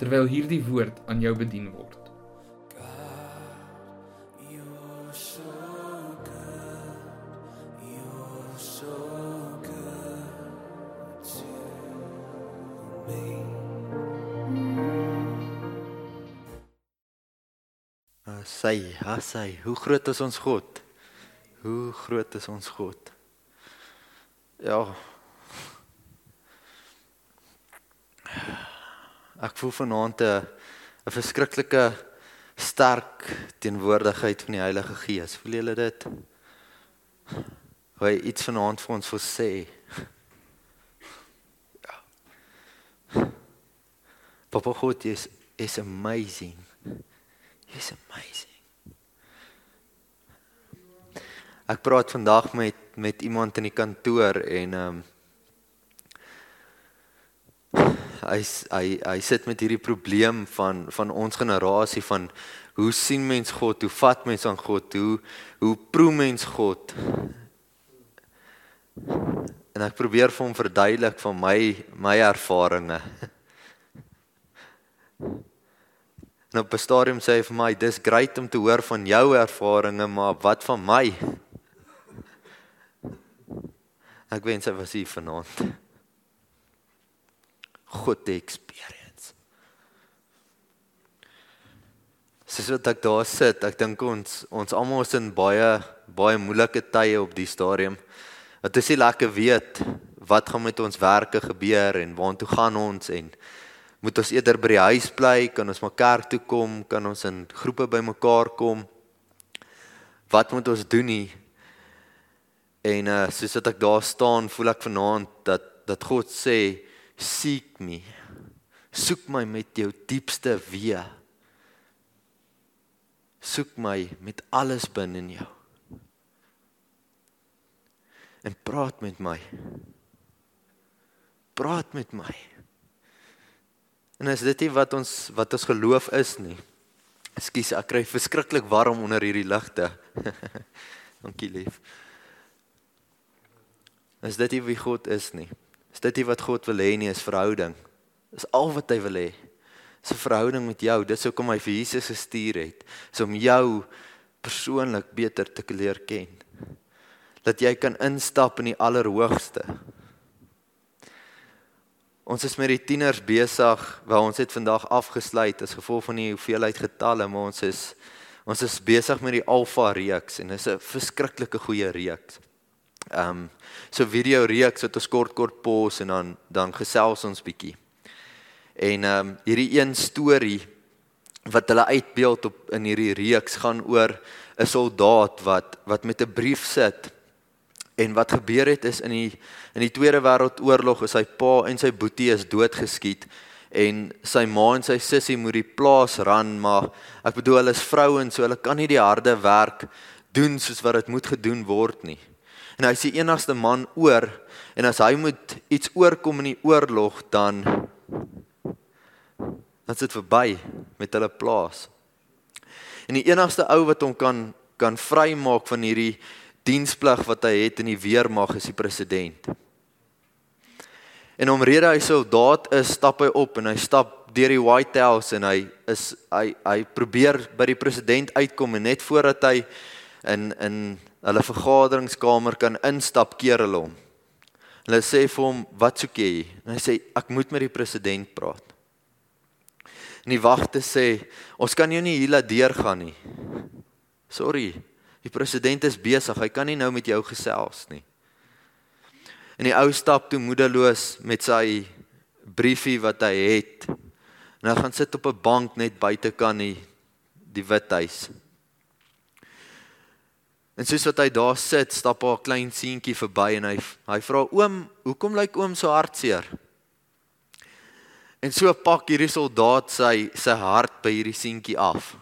terwyl hierdie woord aan jou bedien word. Sy, ha sy, hoe groot is ons God? Hoe groot is ons God? Ja. Ek voel vanaand 'n 'n verskriklike sterk teenwoordigheid van die Heilige Gees. Voel julle dit? Hoe hy iets vanaand vir ons wil sê. Ja. Papa God is is amazing. He's amazing. Ek praat vandag met met iemand in die kantoor en ehm um, hy hy hy sit met hierdie probleem van van ons generasie van hoe sien mens God? Hoe vat mens aan God? Hoe hoe proe mens God? En ek probeer vir hom verduidelik van my my ervarings. En op 'n stadium sê hy vir my, "Dis great om te hoor van jou ervarings, maar wat van my?" Ek wens hy was hier vanaand. God experience. Soos wat ek daar sit, ek dink ons ons almal is in baie baie moeilike tye op die stadium. Dit is nie lekker weet wat gaan met ons werke gebeur en waartoe gaan ons en moet ons eerder by die huis bly, kan ons maar kerk toe kom, kan ons in groepe bymekaar kom. Wat moet ons doen nie? En uh soos wat ek daar staan, voel ek vanaand dat dat God sê, "Seek me. Soek my met jou diepste wee. Soek my met alles binne in jou. En praat met my. Praat met my." En is dit nie wat ons wat ons geloof is nie? Ekskuus, ek kry verskriklik warm onder hierdie ligte. Dankie lief. Is dit nie wie God is nie? Is dit nie wat God wil hê nie, is verhouding. Dis al wat hy wil hê. Dis 'n verhouding met jou. Dis hoekom hy vir Jesus gestuur het, is om jou persoonlik beter te leer ken. Dat jy kan instap in die allerhoogste. Ons is met die tieners besig, waar ons het vandag afgesluit as gevolg van die hoeveelheid getalle, maar ons is ons is besig met die alfa reeks en dit is 'n verskriklike goeie reeks. Ehm um, so video reeks wat ons kort kort pos en dan dan gesels ons bietjie. En ehm um, hierdie een storie wat hulle uitbeeld op in hierdie reeks gaan oor 'n soldaat wat wat met 'n brief sit En wat gebeur het is in die in die Tweede Wêreldoorlog is sy pa en sy boetie is doodgeskiet en sy ma en sy sussie moet die plaas ran maar ek bedoel hulle is vrouens so hulle kan nie die harde werk doen soos wat dit moet gedoen word nie. En hy is die enigste man oor en as hy moet iets oorkom in die oorlog dan dan sit verby met hulle plaas. En die enigste ou wat hom kan kan vrymaak van hierdie diensplig wat hy het in die weermag is die president. En omrede hy soldaat is, stap hy op en hy stap deur die White House en hy is hy hy probeer by die president uitkom en net voordat hy in in hulle vergaderingskamer kan instap keer hulle hom. Hulle sê vir hom, "Wat soek jy?" En hy sê, "Ek moet met die president praat." En die wagte sê, "Ons kan jou nie hier laat deurgaan nie." Sorry, Die president is besig, hy kan nie nou met jou gesels nie. En die ou stap toe moedeloos met sy briefie wat hy het. En hy gaan sit op 'n bank net buite kan die die Withuis. En soos wat hy daar sit, stap 'n klein seentjie verby en hy hy vra oom, hoekom lyk oom so hartseer? En so pak hierdie soldaat sy sy hart by hierdie seentjie af.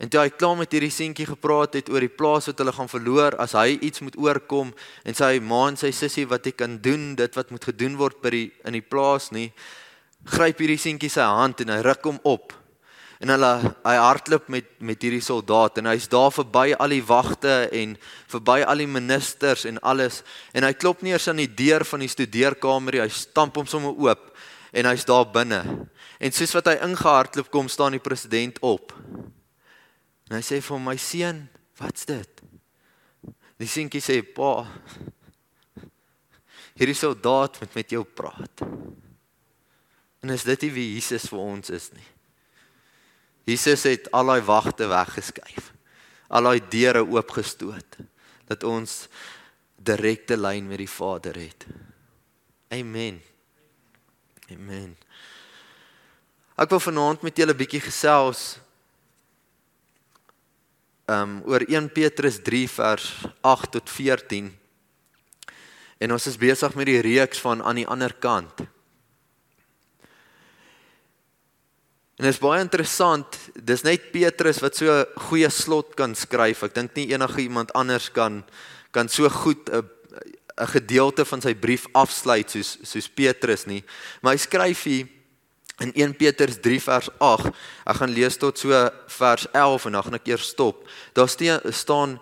En toe hy klaar met hierdie seentjie gepraat het oor die plaas wat hulle gaan verloor as hy iets moet oorkom en sy ma en sy sussie wat hy kan doen dit wat moet gedoen word by die in die plaas nie gryp hierdie seentjie sy hand en hy ruk hom op en hulle hy hardloop met met hierdie soldaat en hy's daar verby al die wagte en verby al die ministers en alles en hy klop nie eers aan die deur van die studeerkamer hy stamp hom sommer oop en hy's daar binne en soos wat hy ingehardloop kom staan die president op En hy sê vir my seun, wat's dit? Die seentjie sê, "Pa, hierdie soldaat moet met jou praat." En is dit nie wie Jesus vir ons is nie? Jesus het al daai wagte weggeskuif. Al daai deure oopgestoot dat ons direkte lyn met die Vader het. Amen. Amen. Ek wil vanaand met julle 'n bietjie gesels um oor 1 Petrus 3 vers 8 tot 14. En ons is besig met die reeks van aan die ander kant. En dit is baie interessant. Dis net Petrus wat so 'n goeie slot kan skryf. Ek dink nie enige iemand anders kan kan so goed 'n 'n gedeelte van sy brief afsluit soos soos Petrus nie. Maar hy skryf hier In 1 Petrus 3 vers 8, ek gaan lees tot so vers 11 en dan gaan ek eers stop. Daar staan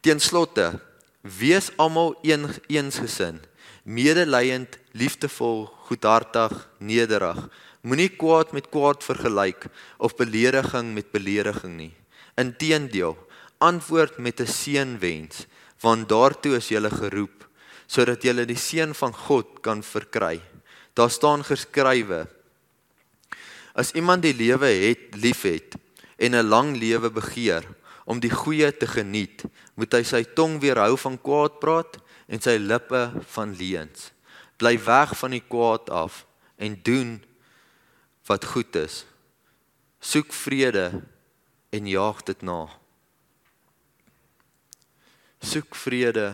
teen slotte: Wees almal een eensgesin, medelydend, liefdevol, goedhartig, nederig. Moenie kwaad met kwaad vergelyk of belediging met belediging nie. Inteendeel, antwoord met 'n seënwens, want daartoe is jy geroep sodat jy die seën van God kan verkry. Daar staan geskrywe: As iemand die lewe het, liefhet en 'n lang lewe begeer om die goeie te geniet, moet hy sy tong weerhou van kwaad praat en sy lippe van leuns. Bly weg van die kwaad af en doen wat goed is. Soek vrede en jaag dit na. Soek vrede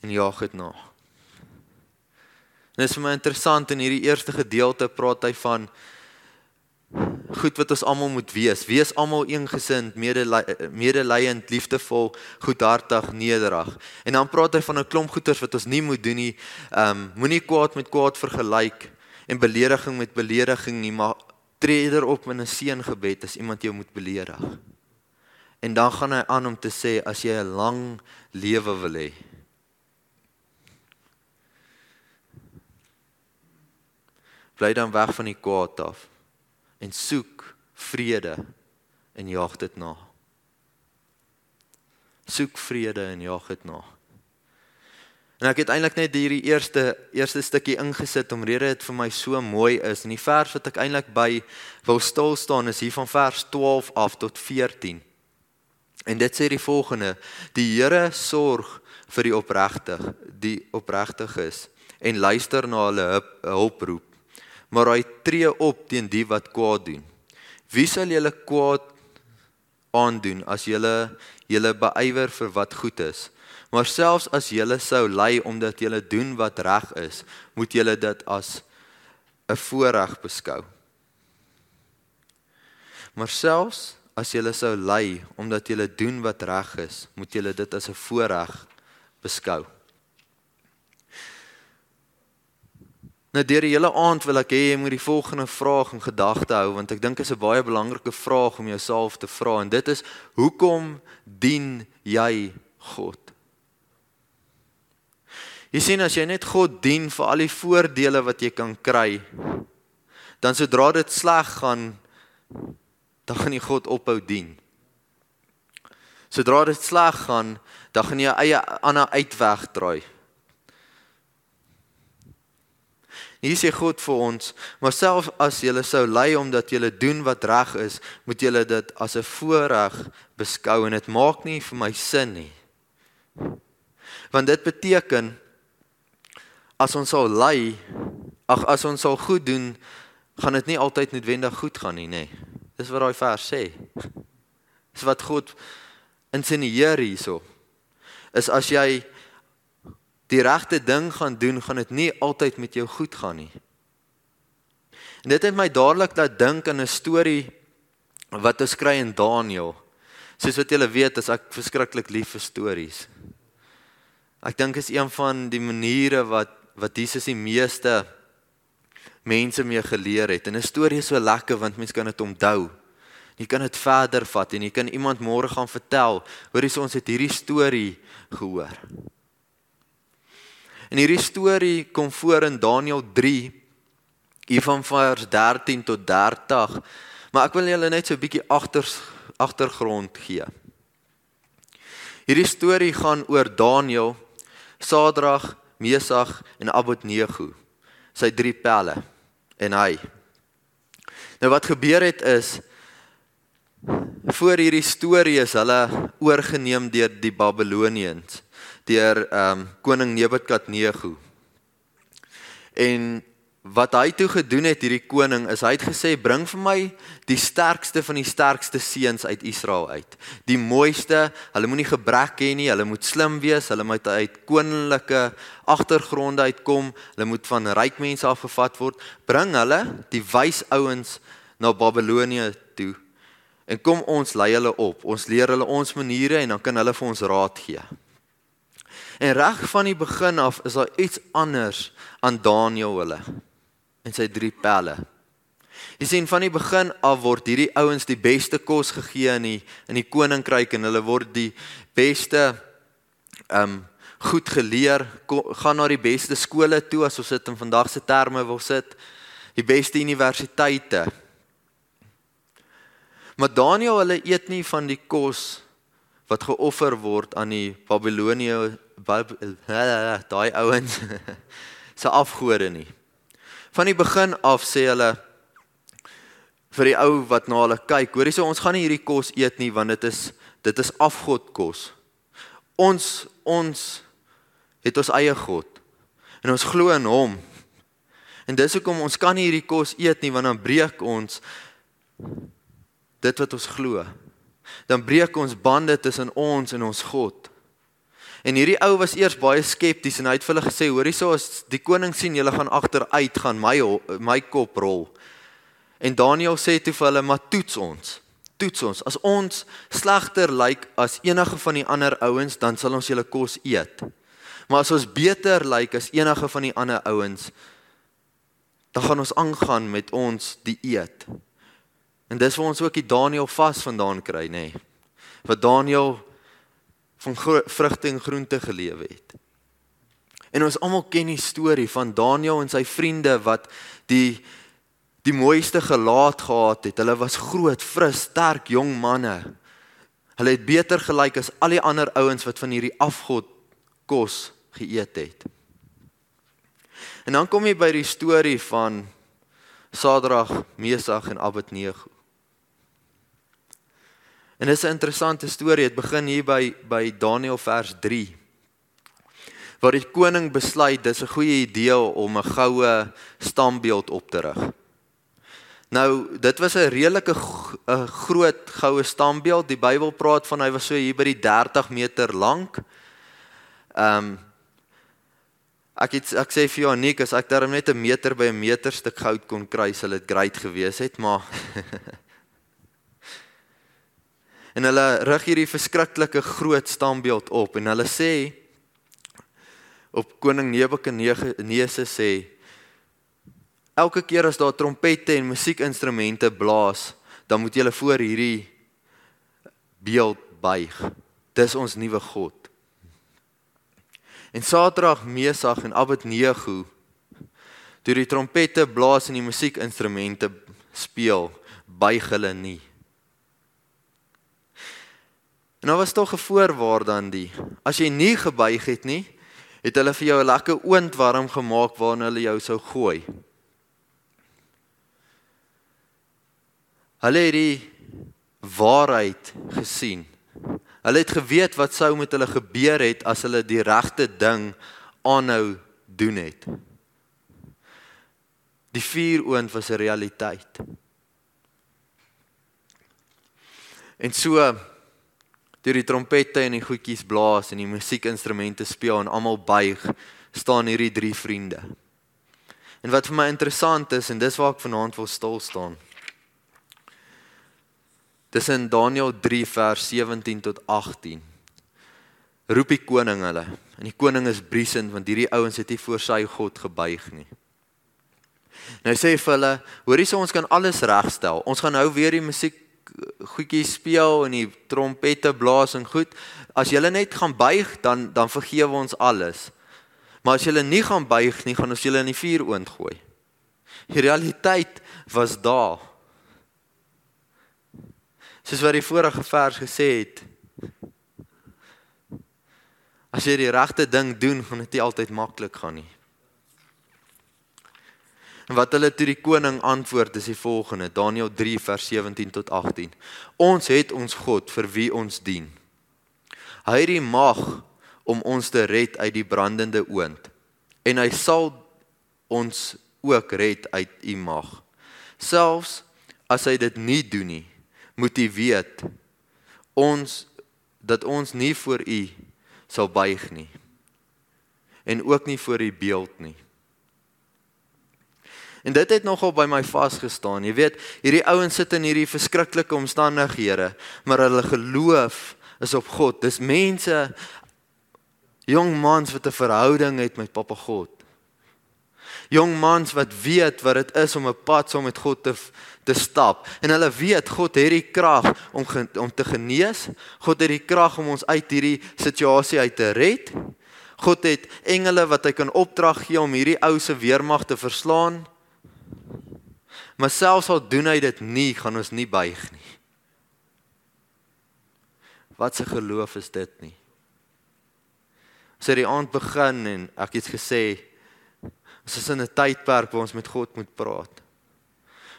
en jaag dit na. Dit is vir my interessant in hierdie eerste gedeelte praat hy van goed wat ons almal moet wees. Wees almal eengesind, medelydend, liefdevol, goedhartig, nederig. En dan praat hy van 'n klomp goeters wat ons nie moet doen nie. Ehm um, moenie kwaad met kwaad vergelyk en belediging met belediging nie, maar tree eerder op in 'n seëngebed as iemand jou moet beledig. En dan gaan hy aan om te sê as jy 'n lang lewe wil hê. Bly dan weg van die kwaad af en soek vrede en jaag dit na. Soek vrede en jaag dit na. En ek het eintlik net hierdie eerste eerste stukkie ingesit omrede dit vir my so mooi is. En die vers wat ek eintlik by wil stil staan is hier van vers 12 af tot 14. En dit sê die volgende: Die Here sorg vir die opregtig, die opregtig is en luister na hulle hulproep maar hy tree op teen die wat kwaad doen. Wie sal julle kwaad aandoen as julle julle beywer vir wat goed is? Maar selfs as julle sou ly omdat julle doen wat reg is, moet julle dit as 'n voorreg beskou. Maar selfs as julle sou ly omdat julle doen wat reg is, moet julle dit as 'n voorreg beskou. Nou deur die hele aand wil ek hê jy moet die volgende vraag in gedagte hou want ek dink dit is 'n baie belangrike vraag om jouself te vra en dit is hoekom dien jy God? Jy sien as jy net God dien vir al die voordele wat jy kan kry, dan sodra dit sleg gaan, dan gaan jy God ophou dien. Sodra dit sleg gaan, dan gaan jy eie ander uitweg draai. Hier sê God vir ons, maar self as jy sou ly omdat jy doen wat reg is, moet jy dit as 'n voorreg beskou en dit maak nie vir my sin nie. Want dit beteken as ons sal ly, ag as ons sal goed doen, gaan dit nie altyd noodwendig goed gaan nie, nê. Nee. Dis wat daai vers sê. Dis wat God insinieer hierso is as jy die regte ding gaan doen, gaan dit nie altyd met jou goed gaan nie. En dit het my dadelik laat dink aan 'n storie wat ons kry in Daniël. Soos wat julle weet, is ek verskriklik lief vir stories. Ek dink is een van die maniere wat wat Jesus die meeste mense mee geleer het. En 'n storie is so lekker want mens kan dit onthou. Jy kan dit verder vat en jy kan iemand môre gaan vertel, hoorie so ons het hierdie storie gehoor. En hierdie storie kom voor in Daniël 3 hier van vers 13 tot 30. Maar ek wil julle net so 'n bietjie agter agtergrond gee. Hierdie storie gaan oor Daniël, Sadrag, Mesag en Abednego, sy drie pelle en hy. Nou wat gebeur het is voor hierdie storie is hulle oorgeneem deur die Babiloniërs deur ehm um, koning Nebukadnegar. En wat hy toe gedoen het hierdie koning is hy het gesê bring vir my die sterkste van die sterkste seuns uit Israel uit. Die mooiste, hulle moenie gebrek hê nie, hulle moet slim wees, hulle moet uit koninklike agtergronde uitkom, hulle moet van ryk mense afgevat word. Bring hulle, die wys ouens na Babelonie toe. En kom ons lei hulle op. Ons leer hulle ons maniere en dan kan hulle vir ons raad gee. En reg van die begin af is daar iets anders aan Daniël hulle en sy drie pelle. Jy sien van die begin af word hierdie ouens die beste kos gegee in die in die koninkryk en hulle word die beste ehm um, goed geleer, ko, gaan na die beste skole toe as ons dit in vandag se terme wil sit, die beste universiteite. Maar Daniël hulle eet nie van die kos wat geoffer word aan die Babilonië daai ouens se afgode nie. Van die begin af sê hulle vir die ou wat na hulle kyk, hoorie so ons gaan nie hierdie kos eet nie want dit is dit is afgodkos. Ons ons het ons eie God en ons glo in hom. En dis hoekom ons kan nie hierdie kos eet nie want dan breek ons dit wat ons glo. Dan breek ons bande tussen ons en ons God. En hierdie ou was eers baie skepties en hy het vir hulle gesê: "Hoor hierso as die koning sien julle gaan agteruit gaan my my kop rol." En Daniël sê toe vir hulle: "Maar toets ons. Toets ons. As ons slegter lyk as enige van die ander ouens, dan sal ons julle kos eet. Maar as ons beter lyk as enige van die ander ouens, dan gaan ons aangaan met ons dieet." En dis waar ons ook die Daniël vas vandaan kry, nê. Nee. Wat Daniël van vrugte en groente gelewe het. En ons almal ken die storie van Daniël en sy vriende wat die die mooiste gelaat gehad het. Hulle was groot, fris, sterk jong manne. Hulle het beter gelyk as al die ander ouens wat van hierdie afgod kos geëet het. En dan kom jy by die storie van Sadrag, Mesag en Abednego. En dis 'n interessante storie. Dit begin hier by by Daniël vers 3. Waar die koning besluit dis 'n goeie idee om 'n goue standbeeld op te rig. Nou, dit was 'n redelike 'n groot goue standbeeld. Die Bybel praat van hy was so hier by die 30 meter lank. Ehm um, Ek het ek sê vir jou Anik, as ek darm net 'n meter by 'n meter stuk goud kon kry, sal dit great gewees het, maar en hulle rig hierdie verskriklike groot standbeeld op en hulle sê op koning Nebukadneser sê elke keer as daar trompette en musiekinstrumente blaas dan moet julle voor hierdie beeld buig. Dis ons nuwe god. En Sadrag Mesag en Abednego toe die trompette blaas en die musiekinstrumente speel buig hulle nie En daar was tog 'n voorwaarde dan die. As jy nie gebuig het nie, het hulle vir jou 'n lekker oond warm gemaak waarna hulle jou sou gooi. Hulle het die waarheid gesien. Hulle het geweet wat sou met hulle gebeur het as hulle die regte ding aanhou doen het. Die vuuroond was 'n realiteit. En so Toe die trompette en die goedjies blaas en die musiekinstrumente speel en almal buig, staan hierdie drie vriende. En wat vir my interessant is en dis waar ek vanaand wil stil staan. Dis in Daniël 3 vers 17 tot 18. Roep die koning hulle. En die koning is briesend want hierdie ouens het nie voor sy God gebuig nie. Nou sê vir hulle, hoorie so ons kan alles regstel. Ons gaan nou weer die musiek goedjies speel en die trompette blaas en goed. As julle net gaan buig, dan dan vergewe ons alles. Maar as julle nie gaan buig nie, gaan ons julle in die vuur oond gooi. Die realiteit was daar. Soos wat die vorige vers gesê het. As jy die regte ding doen, gaan dit nie altyd maklik gaan nie. En wat hulle toe die koning antwoord is die volgende Daniël 3 vers 17 tot 18. Ons het ons God vir wie ons dien. Hy het die mag om ons te red uit die brandende oond en hy sal ons ook red uit u mag. Selfs as hy dit nie doen nie, moet u weet ons dat ons nie voor u sal buig nie en ook nie voor u beeld nie. En dit het nogal by my vasgestaan. Jy weet, hierdie ouens sit in hierdie verskriklike omstandighede, maar hulle geloof is op God. Dis mense jong mans wat 'n verhouding het met Papa God. Jong mans wat weet wat dit is om 'n pad saam met God te te stap en hulle weet God het die krag om om te genees. God het die krag om ons uit hierdie situasie uit te red. God het engele wat hy kan opdrag gee om hierdie ou se weermag te verslaan. Maar selfs al doen hy dit nie, gaan ons nie buig nie. Wat 'n geloof is dit nie? As so die aand begin en ek het gesê ons is in 'n tydperk waar ons met God moet praat.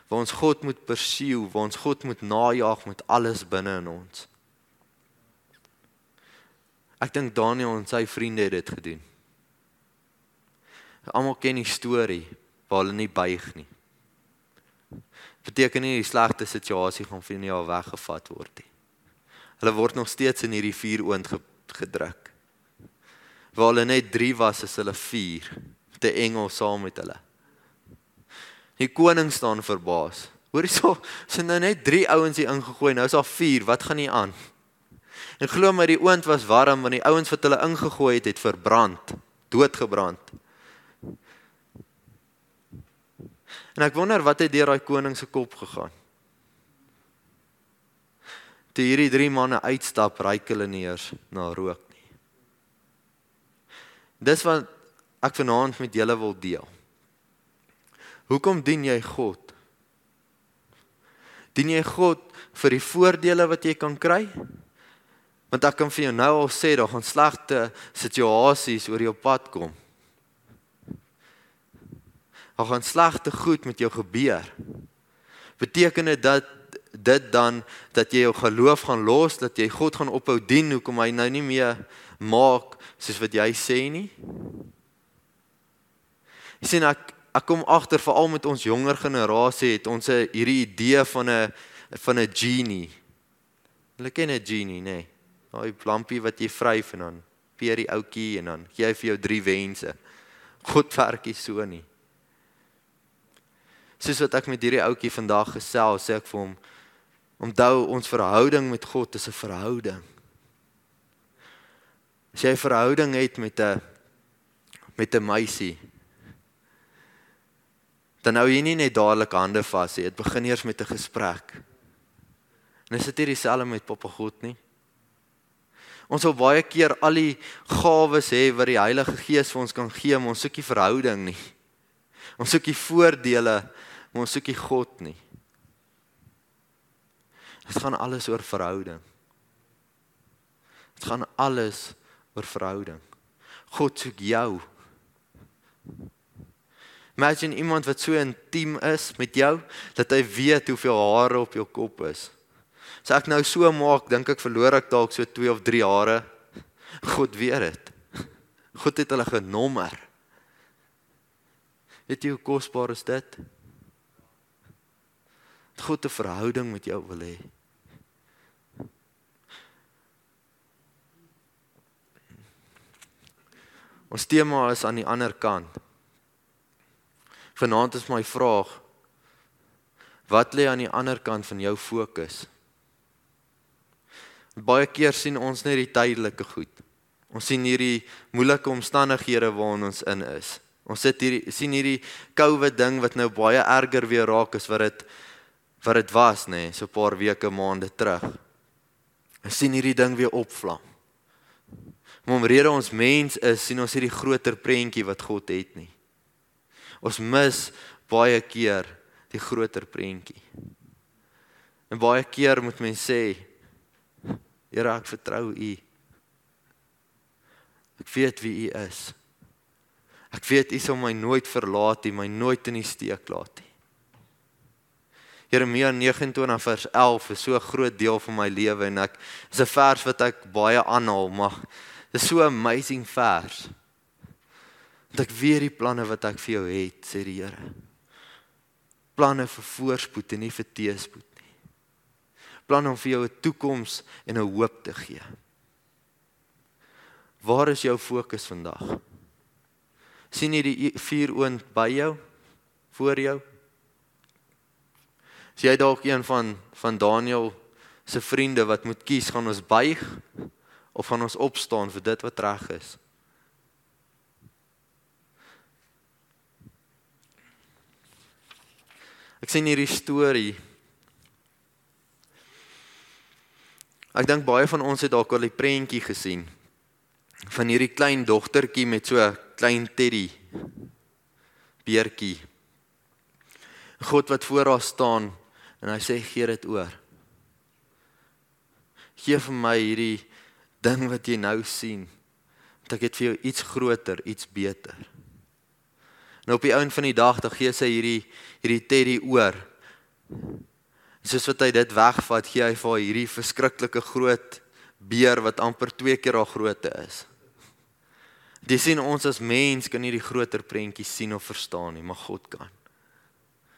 Waar ons God moet persiew, waar ons God moet najag met alles binne in ons. Ek dink Daniel en sy vriende het dit gedoen. Almal ken die storie waar hulle nie buig nie beteken nie die slegte situasie gaan vir nie al weggevat word nie. Hulle word nog steeds in hierdie vuur oond gedruk. Waar hulle net 3 was, is hulle 4 met 'n engel saam met hulle. Die koning staan verbaas. Hoor hierso, sien nou net 3 ouens hier ingegooi, nou is daar 4, wat gaan hier aan? En glo my die oond was warm want die ouens wat hulle ingegooi het, het verbrand, doodgebrand. En ek wonder wat het deur daai koning se kop gegaan. Toe hierdie drie manne uitstap, ryk hulle nie eers na rook nie. Dis wat ek vanaand met julle wil deel. Hoekom dien jy God? Dien jy God vir die voordele wat jy kan kry? Want ek kan vir jou nou al sê daar gaan slegte situasies oor jou pad kom. Daar gaan slegte goed met jou gebeur. Beteken dit dat dit dan dat jy jou geloof gaan los, dat jy God gaan ophou dien hoekom hy nou nie meer maak soos wat jy sê nie? Jy sien ek ek kom agter veral met ons jonger generasie het ons hierdie idee van 'n van 'n genie. Hulle ken 'n genie, nê? Nee. Daai lampie wat jy vryf en dan peer die ouetjie en dan gee hy vir jou drie wense. God werk nie so nie soos wat ek met hierdie ouetjie vandag gesels, sê ek vir hom onthou ons verhouding met God is 'n verhouding. As jy 'n verhouding het met 'n met 'n meisie, dan hou jy nie net dadelik hande vas nie, dit begin eers met 'n gesprek. En is dit nie dieselfde met Papa God nie? Ons wil baie keer al die gawes hê wat die Heilige Gees vir ons kan gee, maar ons soek nie verhouding nie. Ons soek die voordele maar ons soek nie God nie. Dit gaan alles oor verhouding. Dit gaan alles oor verhouding. God soek jou. Imagine iemand wat so intiem is met jou dat hy weet hoeveel hare op jou kop is. As ek nou so maak, dink ek verloor ek dalk so 2 of 3 hare. God weet dit. God het hulle genommer. Weet jy hoe kosbaar is dit? dat God 'n verhouding met jou wil hê. Ons tema is aan die ander kant. Vanaand is my vraag: Wat lê aan die ander kant van jou fokus? Baie keer sien ons net die tydelike goed. Ons sien hierdie moeilike omstandighede waarin ons in is. Ons sit hier sien hierdie COVID ding wat nou baie erger weer raak as wat dit wat dit was nê, nee, so 'n paar weke maande terug. Ons sien hierdie ding weer opvlam. Maar omrede ons mens is, sien ons hierdie groter prentjie wat God het nie. Ons mis baie keer die groter prentjie. En baie keer moet mens sê, Here, ek vertrou U. Ek weet wie U is. Ek weet U sal my nooit verlaat nie, my nooit in die steek laat nie. Jeremia 29 vers 11 is so 'n groot deel van my lewe en ek is 'n vers wat ek baie aanhaal, maar dit is so 'n amazing vers. Want ek weet die planne wat ek vir jou het, sê die Here. Planne vir voorspoed en nie vir teëspoed nie. Planne om vir jou 'n toekoms en 'n hoop te gee. Waar is jou fokus vandag? sien jy die vuur oond by jou voor jou As jy dalk een van van Daniel se vriende wat moet kies, gaan ons buig of gaan ons opstaan vir dit wat reg is? Ek sien hierdie storie. Ek dink baie van ons het dalk al die prentjie gesien van hierdie klein dogtertjie met so 'n klein teddy beertjie. God wat voor haar staan en hy sê gee dit oor. Gee vir my hierdie ding wat jy nou sien. Want ek het vir jou iets groter, iets beter. En op die einde van die dag dan gee sy hierdie hierdie teddy oor. Soos wat hy dit wegvat, gee hy vir haar hierdie verskriklike groot beer wat amper 2 keer haar grootte is. Dis sien ons as mens kan nie die groter prentjie sien of verstaan nie, maar God kan.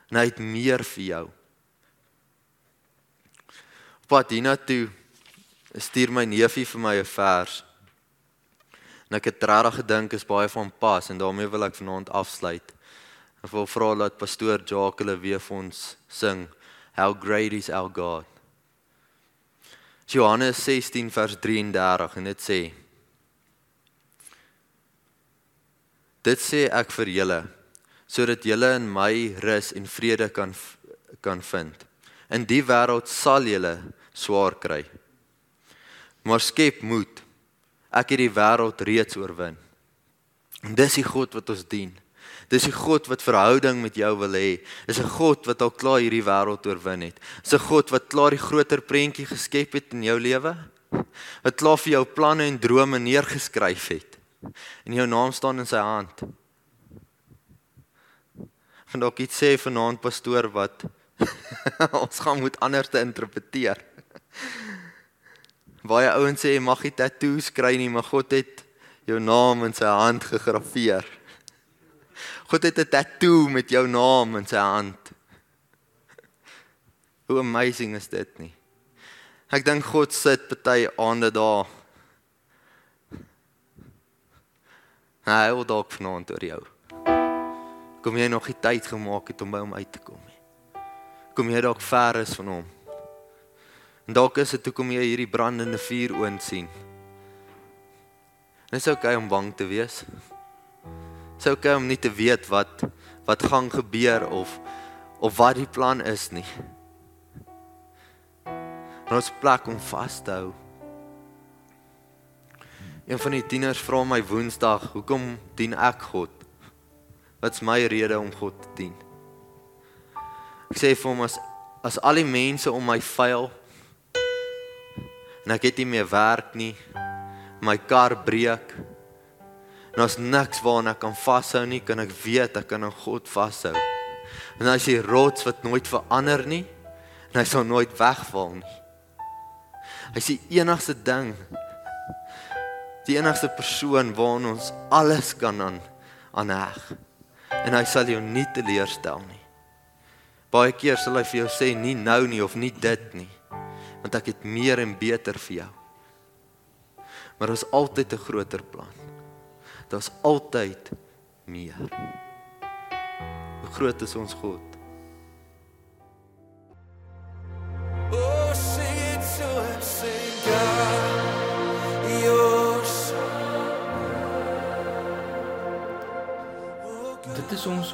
En hy het meer vir jou pad hiernatoe stuur my neefie vir my 'n vers. En ek het regtig gedink is baie van pas en daarmee wil ek vanaand afsluit. Ek wil vra dat pastoor Jacques weer vir ons sing How great is our God. Johannes 16 vers 33 en dit sê Dit sê ek vir julle sodat julle in my rus en vrede kan kan vind. In die wêreld sal julle swaar kry. Maar skep moed. Ek het die wêreld reeds oorwin. En dis die God wat ons dien. Dis die God wat verhouding met jou wil hê. Dis 'n God wat al klaar hierdie wêreld oorwin het. Dis 'n God wat klaar die groter prentjie geskep het in jou lewe. Wat klaar vir jou planne en drome neergeskryf het. En jou naam staan in sy hand. En dalk iets sê vanaand pastoor wat ons gaan moet anders te interpreteer. Baie ouens sê jy mag nie tatoeëes kry nie, maar God het jou naam in sy hand gegraveer. God het 'n tattoo met jou naam in sy hand. Hoe amazing is dit nie? Ek dink God sit party aande daar. Hy wil dalk vanaand oor jou. Kom jy nog die tyd gemaak het om by hom uit te kom? Kom jy dalk ver is van hom? En dalk is dit hoekom jy hierdie brandende vuur oond sien. Dit is oukei om bang te wees. Dit is oukei om nie te weet wat wat gaan gebeur of of wat die plan is nie. Maar ons plek om vas te hou. Een van die tieners vra my Woensdag, "Hoekom dien ek God? Wat's my rede om God te dien?" Ek sê vir hom as as al die mense om my vuil en ek het nie meer werk nie. My kar breek. En as niks waarna ek kan vashou nie, kan ek weet ek kan aan God vashou. En as jy rots wat nooit verander nie, en hy sal nooit wegval nie. Hy is die enigste ding. Die enigste persoon waarna ons alles kan aan aanheg. En hy sal jou nie teleurstel nie. Baie keer sal hy vir jou sê nie nou nie of nie dit nie want ek het meer en beter vir jou. Maar ons altyd 'n groter plan. Daar's altyd meer. Hoe groot is ons God?